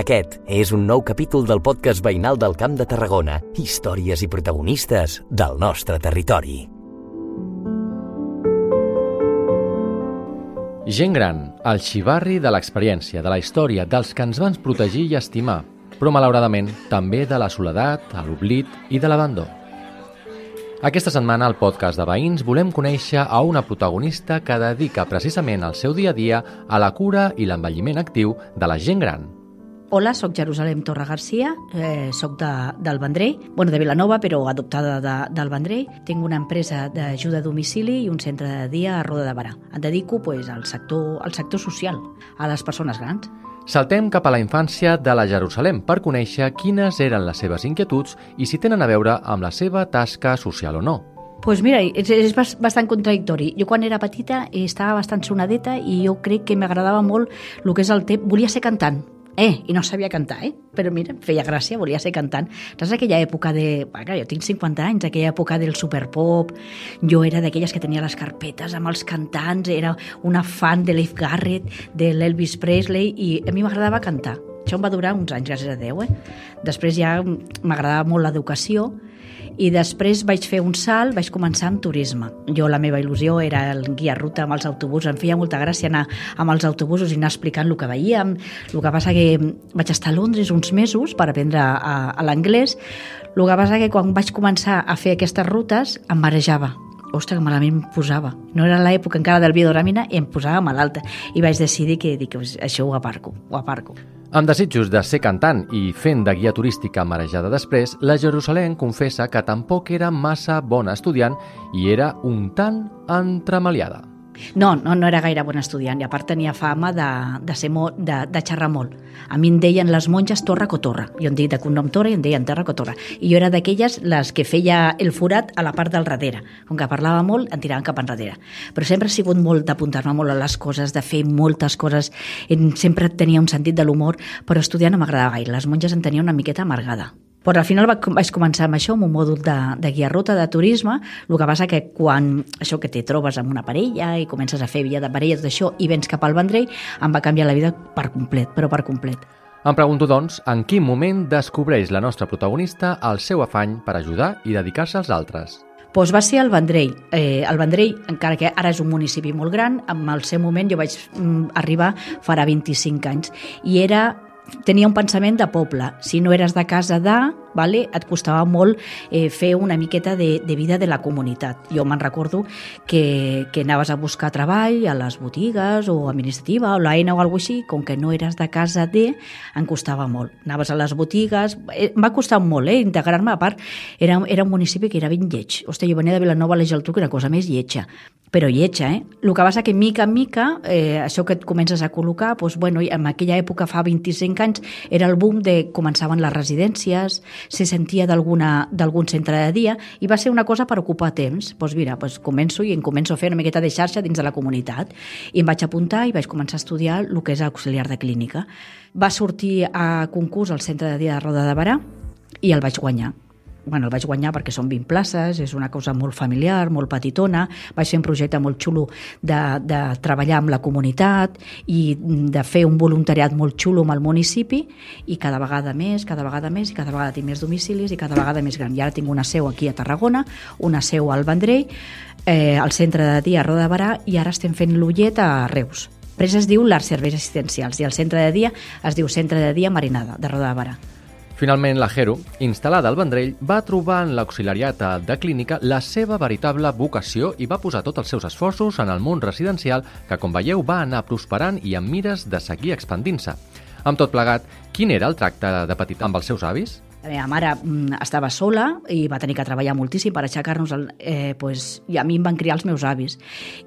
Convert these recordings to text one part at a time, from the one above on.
Aquest és un nou capítol del podcast veïnal del Camp de Tarragona. Històries i protagonistes del nostre territori. Gent gran, el xivarri de l'experiència, de la història, dels que ens van protegir i estimar, però malauradament també de la soledat, l'oblit i de l'abandó. Aquesta setmana al podcast de Veïns volem conèixer a una protagonista que dedica precisament el seu dia a dia a la cura i l'envelliment actiu de la gent gran. Hola, sóc Jerusalem Torra Garcia, eh, sóc de, del Vendrell, bueno, de Vilanova, però adoptada de, del Vendrell. Tinc una empresa d'ajuda a domicili i un centre de dia a Roda de Barà. Em dedico pues, al, sector, al sector social, a les persones grans. Saltem cap a la infància de la Jerusalem per conèixer quines eren les seves inquietuds i si tenen a veure amb la seva tasca social o no. pues mira, és, és bastant contradictori. Jo quan era petita estava bastant sonadeta i jo crec que m'agradava molt el que és el temps. Volia ser cantant, Eh, i no sabia cantar, eh? Però mira, feia gràcia, volia ser cantant. Saps aquella època de... Bueno, jo tinc 50 anys, aquella època del superpop. Jo era d'aquelles que tenia les carpetes amb els cantants, era una fan de Leif Garrett, de l'Elvis Presley, i a mi m'agradava cantar. Això em va durar uns anys, gràcies a Déu, eh? Després ja m'agradava molt l'educació, i després vaig fer un salt, vaig començar amb turisme. Jo, la meva il·lusió era el guia ruta amb els autobusos, em feia molta gràcia anar amb els autobusos i anar explicant el que veiem. El que passa que vaig estar a Londres uns mesos per aprendre a, a l'anglès. El que passa que quan vaig començar a fer aquestes rutes em marejava ostres, que malament em posava. No era l'època encara del biodoramina i em posava malalta. I vaig decidir que dic, això ho aparco, ho aparco. Amb desitjos de ser cantant i fent de guia turística marejada després, la Jerusalem confessa que tampoc era massa bona estudiant i era un tant entremaliada. No, no, no era gaire bon estudiant i a part tenia fama de, de, ser molt, de, de xerrar molt. A mi em deien les monges Torra Cotorra. Jo em dic de cognom Torra i em deien Terra Cotorra. I jo era d'aquelles les que feia el forat a la part del darrere. Com que parlava molt, em tiraven cap enrere. Però sempre he sigut molt d'apuntar-me molt a les coses, de fer moltes coses. Sempre tenia un sentit de l'humor, però estudiar no m'agradava gaire. Les monges em tenien una miqueta amargada. Però al final vaig començar amb això, amb un mòdul de, de guia ruta de turisme, el que passa que quan això que te trobes amb una parella i comences a fer via de parella, tot això, i vens cap al Vendrell, em va canviar la vida per complet, però per complet. Em pregunto, doncs, en quin moment descobreix la nostra protagonista el seu afany per ajudar i dedicar-se als altres? Doncs va ser el Vendrell. Eh, el Vendrell, encara que ara és un municipi molt gran, en el seu moment jo vaig mm, arribar farà 25 anys, i era tenia un pensament de poble. Si no eres de casa de, vale, et costava molt eh, fer una miqueta de, de vida de la comunitat. Jo me'n recordo que, que anaves a buscar treball a les botigues o administrativa o l'AENA o alguna així, com que no eres de casa de, em costava molt. Anaves a les botigues, eh, em va costar molt eh, integrar-me, a part, era, era un municipi que era ben lleig. Hòstia, jo venia de Vilanova a la Geltrú, que era cosa més lletja però lletja, eh? El que passa que mica en mica, eh, això que et comences a col·locar, doncs, bueno, en aquella època, fa 25 anys, era el boom de començaven les residències, se sentia d'algun centre de dia i va ser una cosa per ocupar temps. Doncs mira, doncs començo i em començo a fer una miqueta de xarxa dins de la comunitat. I em vaig apuntar i vaig començar a estudiar el que és auxiliar de clínica. Va sortir a concurs al centre de dia de Roda de Barà i el vaig guanyar bueno, el vaig guanyar perquè són 20 places, és una cosa molt familiar, molt petitona, vaig fer un projecte molt xulo de, de treballar amb la comunitat i de fer un voluntariat molt xulo amb el municipi i cada vegada més, cada vegada més i cada vegada tinc més domicilis i cada vegada més gran. I ara tinc una seu aquí a Tarragona, una seu al Vendrell, eh, al centre de dia a Roda de Barà i ara estem fent l'Ullet a Reus. L'empresa es diu l'Arts Serveis Assistencials i el centre de dia es diu Centre de Dia Marinada, de Roda de Barà. Finalment, la Jero, instal·lada al Vendrell, va trobar en l'auxiliariat de clínica la seva veritable vocació i va posar tots els seus esforços en el món residencial que, com veieu, va anar prosperant i amb mires de seguir expandint-se. Amb tot plegat, quin era el tracte de petit amb els seus avis? La meva mare mm, estava sola i va tenir que treballar moltíssim per aixecar-nos. Eh, pues, I a mi em van criar els meus avis.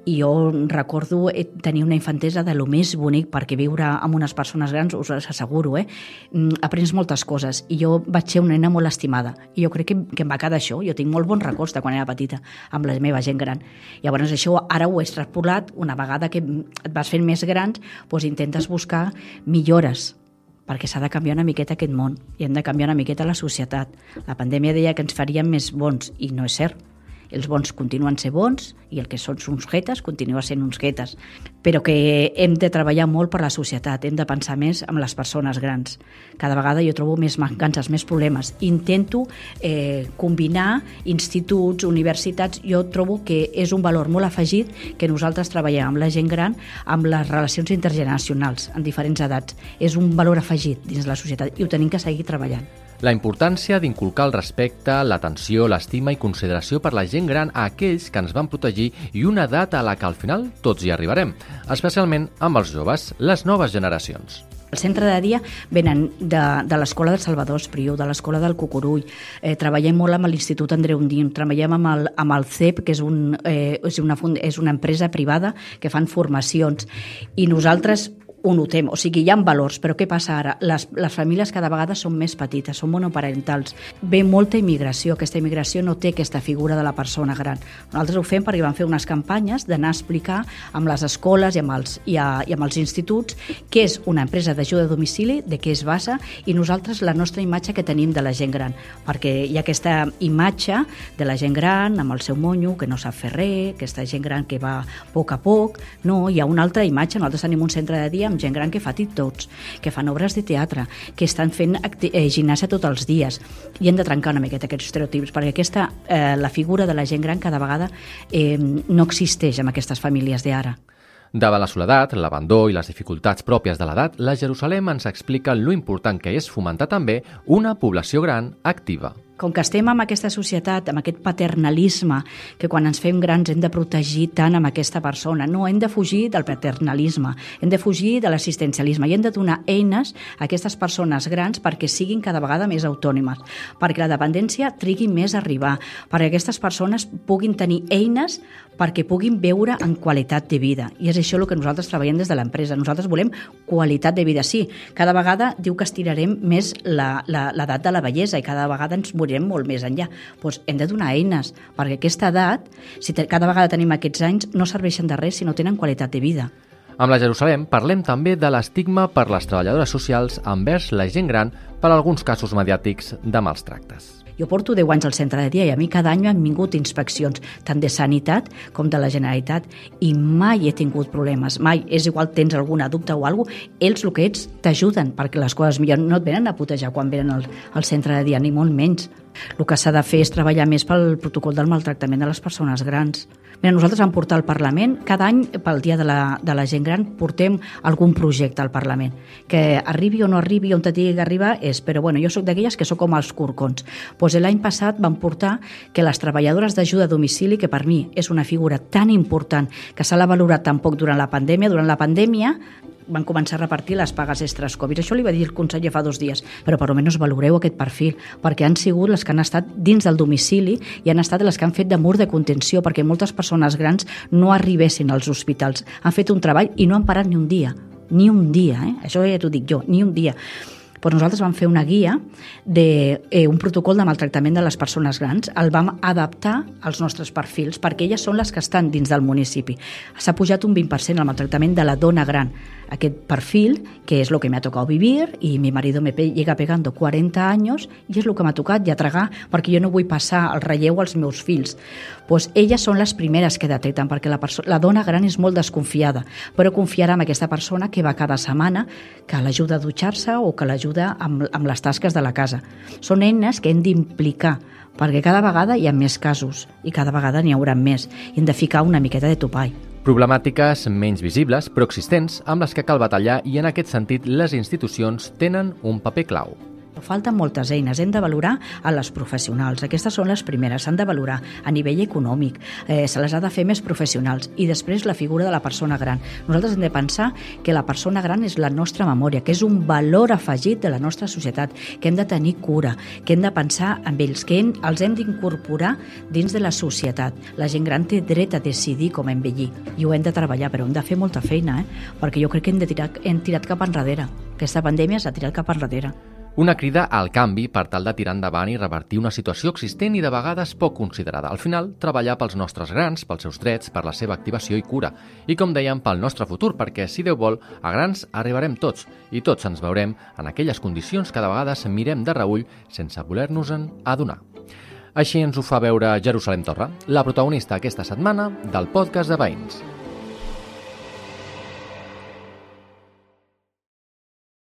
I jo recordo eh, tenir una infantesa de lo més bonic, perquè viure amb unes persones grans, us asseguro, eh, mm, aprens moltes coses. I jo vaig ser una nena molt estimada. I jo crec que, que em va quedar això. Jo tinc molt bons records de quan era petita, amb la meva gent gran. I llavors això ara ho he extrapolat, una vegada que et vas fent més grans, doncs intentes buscar millores perquè s'ha de canviar una miqueta aquest món i hem de canviar una miqueta la societat. La pandèmia deia que ens faríem més bons i no és cert. Els bons continuen ser bons i el que són uns guetes continua sent uns guetes. Però que hem de treballar molt per la societat, hem de pensar més en les persones grans. Cada vegada jo trobo més mancances, més problemes. Intento eh, combinar instituts, universitats, jo trobo que és un valor molt afegit que nosaltres treballem amb la gent gran, amb les relacions intergeneracionals en diferents edats. És un valor afegit dins la societat i ho tenim que seguir treballant. La importància d'inculcar el respecte, l'atenció, l'estima i consideració per la gent gran a aquells que ens van protegir i una data a la que al final tots hi arribarem, especialment amb els joves, les noves generacions. El centre de dia venen de, de l'Escola de Salvador Espriu, de l'Escola del Cucurull, eh, treballem molt amb l'Institut Andreu Undín, treballem amb el, amb el CEP, que és, un, eh, és, una, és una empresa privada que fan formacions, i nosaltres ho notem, o sigui, hi ha valors, però què passa ara? Les, les famílies cada vegada són més petites, són monoparentals. Ve molta immigració, aquesta immigració no té aquesta figura de la persona gran. Nosaltres ho fem perquè vam fer unes campanyes d'anar a explicar amb les escoles i amb els, i, a, i amb els instituts què és una empresa d'ajuda a domicili, de què es basa, i nosaltres la nostra imatge que tenim de la gent gran, perquè hi ha aquesta imatge de la gent gran amb el seu monyo, que no sap fer res, aquesta gent gran que va a poc a poc, no, hi ha una altra imatge, nosaltres tenim un centre de dia amb gent gran que fa TikToks, que fan obres de teatre, que estan fent eh, gimnàsia tots els dies. I hem de trencar una miqueta aquests estereotips, perquè aquesta, eh, la figura de la gent gran cada vegada eh, no existeix en aquestes famílies d'ara. Davant la soledat, l'abandó i les dificultats pròpies de l'edat, la Jerusalem ens explica lo important que és fomentar també una població gran activa com que estem en aquesta societat, amb aquest paternalisme, que quan ens fem grans hem de protegir tant amb aquesta persona, no, hem de fugir del paternalisme, hem de fugir de l'assistencialisme i hem de donar eines a aquestes persones grans perquè siguin cada vegada més autònomes, perquè la dependència trigui més a arribar, perquè aquestes persones puguin tenir eines perquè puguin veure en qualitat de vida. I és això el que nosaltres treballem des de l'empresa. Nosaltres volem qualitat de vida. Sí, cada vegada diu que estirarem més l'edat de la bellesa i cada vegada ens morirem anirem molt més enllà. Doncs hem de donar eines, perquè aquesta edat, si cada vegada tenim aquests anys, no serveixen de res si no tenen qualitat de vida. Amb la Jerusalem parlem també de l'estigma per les treballadores socials envers la gent gran per alguns casos mediàtics de mals tractes. Jo porto 10 anys al centre de dia i a mi cada any han vingut inspeccions, tant de sanitat com de la Generalitat, i mai he tingut problemes, mai. És igual, tens alguna dubte o alguna cosa, ells el que ets t'ajuden perquè les coses millor no et venen a putejar quan venen al, al centre de dia, ni molt menys. El que s'ha de fer és treballar més pel protocol del maltractament de les persones grans. Mira, nosaltres vam portar al Parlament, cada any, pel Dia de la, de la Gent Gran, portem algun projecte al Parlament. Que arribi o no arribi, on te digui que arriba, és... Però bueno, jo sóc d'aquelles que sóc com els curcons. Pues l'any passat vam portar que les treballadores d'ajuda a domicili, que per mi és una figura tan important, que se l'ha valorat tan poc durant la pandèmia, durant la pandèmia van començar a repartir les pagues extres Covid. Això li va dir el conseller fa dos dies, però per almenys valoreu aquest perfil, perquè han sigut les que han estat dins del domicili i han estat les que han fet de mur de contenció, perquè moltes persones grans no arribessin als hospitals. Han fet un treball i no han parat ni un dia, ni un dia, eh? això ja t'ho dic jo, ni un dia doncs nosaltres vam fer una guia de eh, un protocol de maltractament de les persones grans, el vam adaptar als nostres perfils, perquè elles són les que estan dins del municipi. S'ha pujat un 20% el maltractament de la dona gran aquest perfil, que és lo que me ha tocado vivir y mi marido me llega pegando 40 años i és el que m'ha tocat ja tragar perquè jo no vull passar el relleu als meus fills. Pues elles són les primeres que detecten perquè la, la dona gran és molt desconfiada, però confiarà en aquesta persona que va cada setmana, que l'ajuda a dutxar-se o que l'ajuda amb, amb les tasques de la casa. Són eines que hem d'implicar perquè cada vegada hi ha més casos i cada vegada n'hi haurà més i hem de ficar una miqueta de topall. Problemàtiques menys visibles, però existents, amb les que cal batallar i en aquest sentit les institucions tenen un paper clau. Falten moltes eines, hem de valorar a les professionals. Aquestes són les primeres, s'han de valorar a nivell econòmic, eh, se les ha de fer més professionals i després la figura de la persona gran. Nosaltres hem de pensar que la persona gran és la nostra memòria, que és un valor afegit de la nostra societat, que hem de tenir cura, que hem de pensar en ells, que hem, els hem d'incorporar dins de la societat. La gent gran té dret a decidir com envellir i ho hem de treballar, però hem de fer molta feina, eh? perquè jo crec que hem, de tirar, hem tirat cap enrere. Aquesta pandèmia s'ha tirat cap enrere. Una crida al canvi per tal de tirar endavant i revertir una situació existent i de vegades poc considerada. Al final, treballar pels nostres grans, pels seus drets, per la seva activació i cura. I com dèiem, pel nostre futur, perquè si Déu vol, a grans arribarem tots i tots ens veurem en aquelles condicions que de vegades mirem de reull sense voler-nos-en adonar. Així ens ho fa veure Jerusalem Torra, la protagonista aquesta setmana del podcast de Veïns.